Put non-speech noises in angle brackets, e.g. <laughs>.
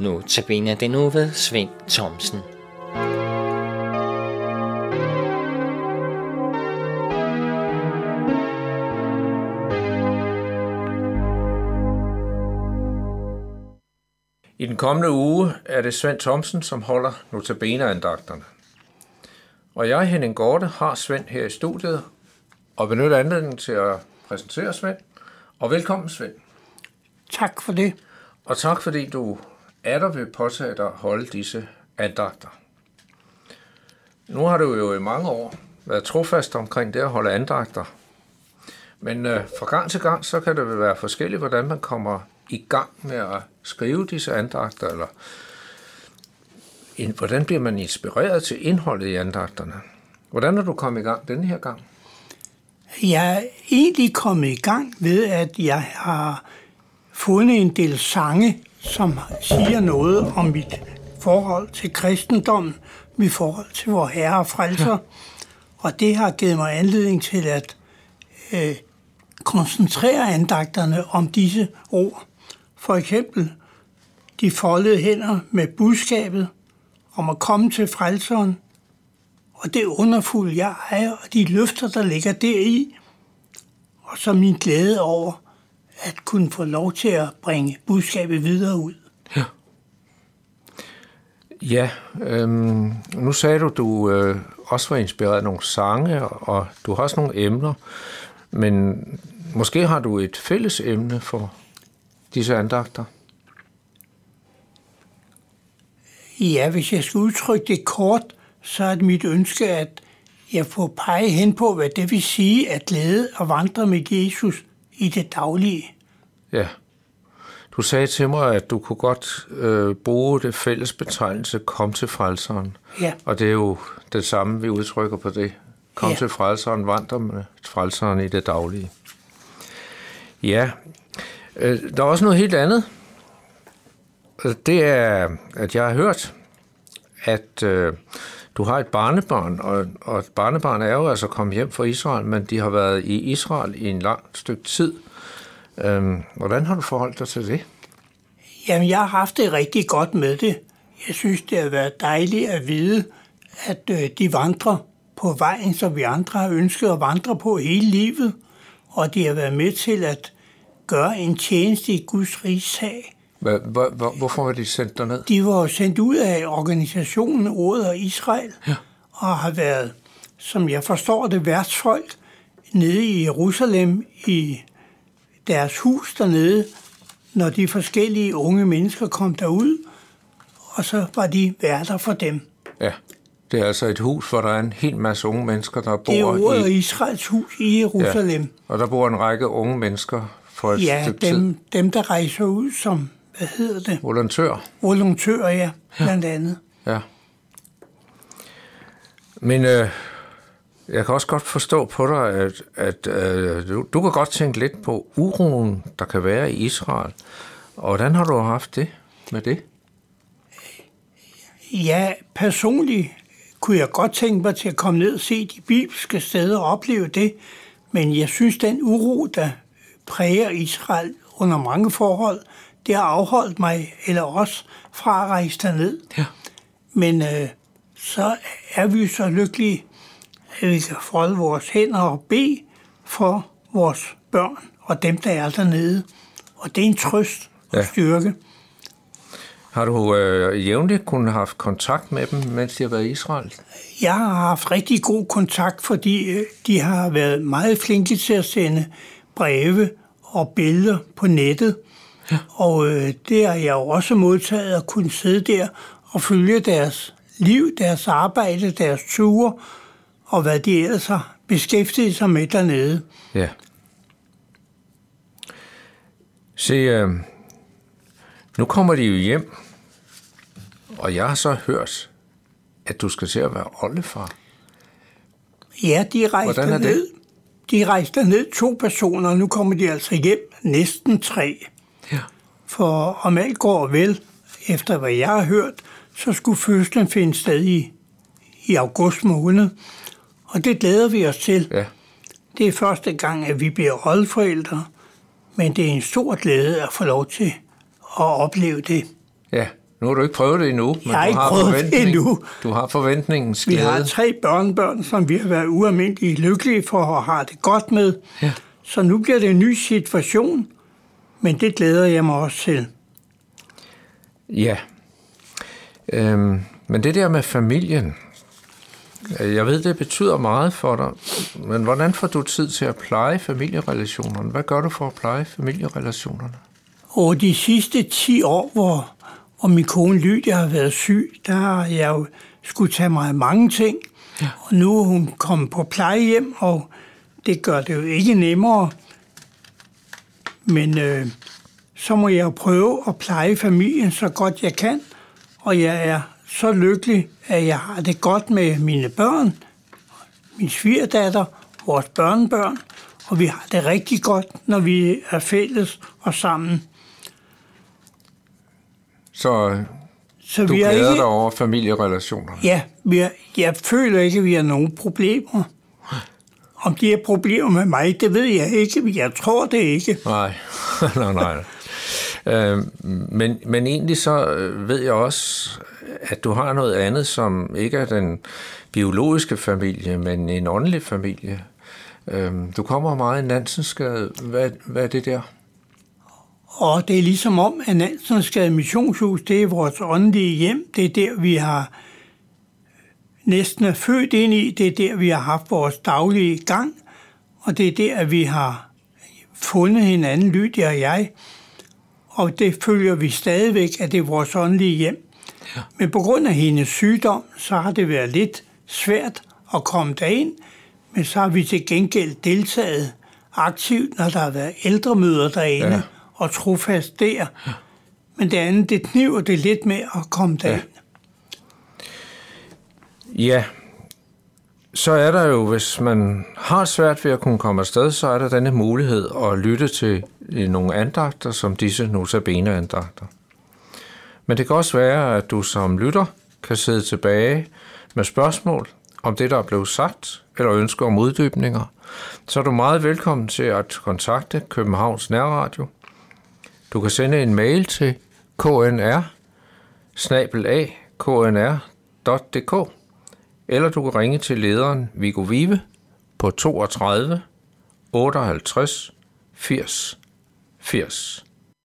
Nu tabiner den nu ved Svend Thomsen. I den kommende uge er det Svend Thomsen, som holder notabene-andagterne. Og jeg, Henning Gorte, har Svend her i studiet og benytter anledningen til at præsentere Svend. Og velkommen, Svend. Tak for det. Og tak fordi du er der ved påtage dig at holde disse andagter. Nu har du jo i mange år været trofast omkring det at holde andagter. Men øh, fra gang til gang, så kan det vel være forskelligt, hvordan man kommer i gang med at skrive disse andagter, eller hvordan bliver man inspireret til indholdet i andagterne? Hvordan er du kommet i gang denne her gang? Jeg er egentlig kommet i gang ved, at jeg har fundet en del sange, som siger noget om mit forhold til kristendommen, mit forhold til vor Herre og Frelser. Ja. Og det har givet mig anledning til at øh, koncentrere andagterne om disse ord. For eksempel de foldede hænder med budskabet om at komme til frelseren, og det underfulde jeg ejer, og de løfter, der ligger deri, og så min glæde over at kunne få lov til at bringe budskabet videre ud. Ja. Ja, øhm, nu sagde du, du øh, også var inspireret af nogle sange, og du har også nogle emner, men måske har du et fælles emne for disse andagter? Ja, hvis jeg skal udtrykke det kort, så er det mit ønske, at jeg får pege hen på, hvad det vil sige at glæde og vandre med Jesus i det daglige. Ja. Du sagde til mig, at du kunne godt øh, bruge det fælles betegnelse kom til frelseren. Ja. Og det er jo det samme, vi udtrykker på det. Kom ja. til frelseren, vandre med frelseren i det daglige. Ja, øh, der er også noget helt andet. Det er, at jeg har hørt, at øh, du har et barnebarn, og, og et barnebarn er jo altså kommet hjem fra Israel, men de har været i Israel i en lang stykke tid. Øhm, hvordan har du forholdt dig til det? Jamen, jeg har haft det rigtig godt med det. Jeg synes, det har været dejligt at vide, at øh, de vandrer på vejen, som vi andre har ønsket at vandre på hele livet, og de har været med til at gøre en tjeneste i Guds rigssag. Hvorfor var de sendt derned? De var sendt ud af organisationen Ordet og Israel, ja. og har været, som jeg forstår det, værtsfolk nede i Jerusalem i deres hus dernede, når de forskellige unge mennesker kom derud, og så var de værter for dem. Ja, det er altså et hus, hvor der er en hel masse unge mennesker, der bor i... Det er ordet i... Israels hus i Jerusalem. Ja, og der bor en række unge mennesker for et ja, stykke dem, tid. dem, der rejser ud som, hvad hedder det? Volontør. Volontør, ja, blandt ja. andet. Ja. Men øh, jeg kan også godt forstå på dig, at, at øh, du, du kan godt tænke lidt på uroen, der kan være i Israel. Og hvordan har du haft det med det? Ja, personligt kunne jeg godt tænke mig til at komme ned og se de bibelske steder og opleve det. Men jeg synes, den uro, der præger Israel under mange forhold, det har afholdt mig, eller os, fra at rejse derned. Ja. Men øh, så er vi så lykkelige, at vi kan folde vores hænder og bede for vores børn og dem, der er dernede. Og det er en trøst og ja. styrke. Har du øh, jævnligt kunnet have haft kontakt med dem, mens de har været i Israel? Jeg har haft rigtig god kontakt, fordi øh, de har været meget flinke til at sende breve og billeder på nettet. Ja. Og øh, det har jeg jo også modtaget at kunne sidde der og følge deres liv, deres arbejde, deres ture og hvad de ellers har beskæftiget sig med dernede. Ja. Se, øh, nu kommer de jo hjem, og jeg har så hørt, at du skal til at være oldefar. Ja, de rejste ned. De rejste ned to personer, og nu kommer de altså hjem næsten tre. For om alt går vel, efter hvad jeg har hørt, så skulle fødslen finde sted i, i august måned. Og det glæder vi os til. Ja. Det er første gang, at vi bliver rollforældre, men det er en stor glæde at få lov til at opleve det. Ja, Nu har du ikke prøvet det endnu, men Jeg har du, har prøvet det endnu. du har forventningens Vi glæde. har tre børnebørn, som vi har været ualmindeligt lykkelige for og har det godt med. Ja. Så nu bliver det en ny situation, men det glæder jeg mig også til. Ja. Øhm, men det der med familien, øh, jeg ved, det betyder meget for dig, men hvordan får du tid til at pleje familierelationerne? Hvad gør du for at pleje familierelationerne? Over de sidste 10 år, hvor, hvor min kone Lydia har været syg, der har jeg jo skulle tage mig af mange ting. Ja. Og nu er hun kommet på plejehjem, og det gør det jo ikke nemmere. Men øh, så må jeg prøve at pleje familien så godt jeg kan. Og jeg er så lykkelig, at jeg har det godt med mine børn, min svigerdatter, vores børnebørn, og vi har det rigtig godt, når vi er fælles og sammen. Så Så du vi er glæder ikke, dig over familierelationerne? Ja, vi er, jeg føler ikke, at vi har nogen problemer. Om de har problemer med mig, det ved jeg ikke, men jeg tror det ikke. Nej, <laughs> nej, nej. Øh, men, men egentlig så øh, ved jeg også, at du har noget andet, som ikke er den biologiske familie, men en åndelig familie. Øh, du kommer meget i Nansensgade. Hvad, hvad er det der? Og det er ligesom om, at Nansensgade Missionshus, det er vores åndelige hjem. Det er der, vi har næsten er født ind i. Det er der, vi har haft vores daglige gang. Og det er der, vi har fundet hinanden, Lydia og jeg. Og det følger vi stadigvæk, at det er vores åndelige hjem. Ja. Men på grund af hendes sygdom, så har det været lidt svært at komme derind. Men så har vi til gengæld deltaget aktivt, når der har været ældremøder derinde, Ja. ja. og trofast der. Men det andet, det kniver det lidt med at komme derind. Ja, Ja, så er der jo, hvis man har svært ved at kunne komme afsted, så er der denne mulighed at lytte til øh, nogle andagter, som disse notabene andagter. Men det kan også være, at du som lytter kan sidde tilbage med spørgsmål om det, der er blevet sagt, eller ønsker om uddybninger, så er du meget velkommen til at kontakte Københavns Nærradio. Du kan sende en mail til knr knr.dk eller du kan ringe til lederen Viggo Vive på 32 58 80 80.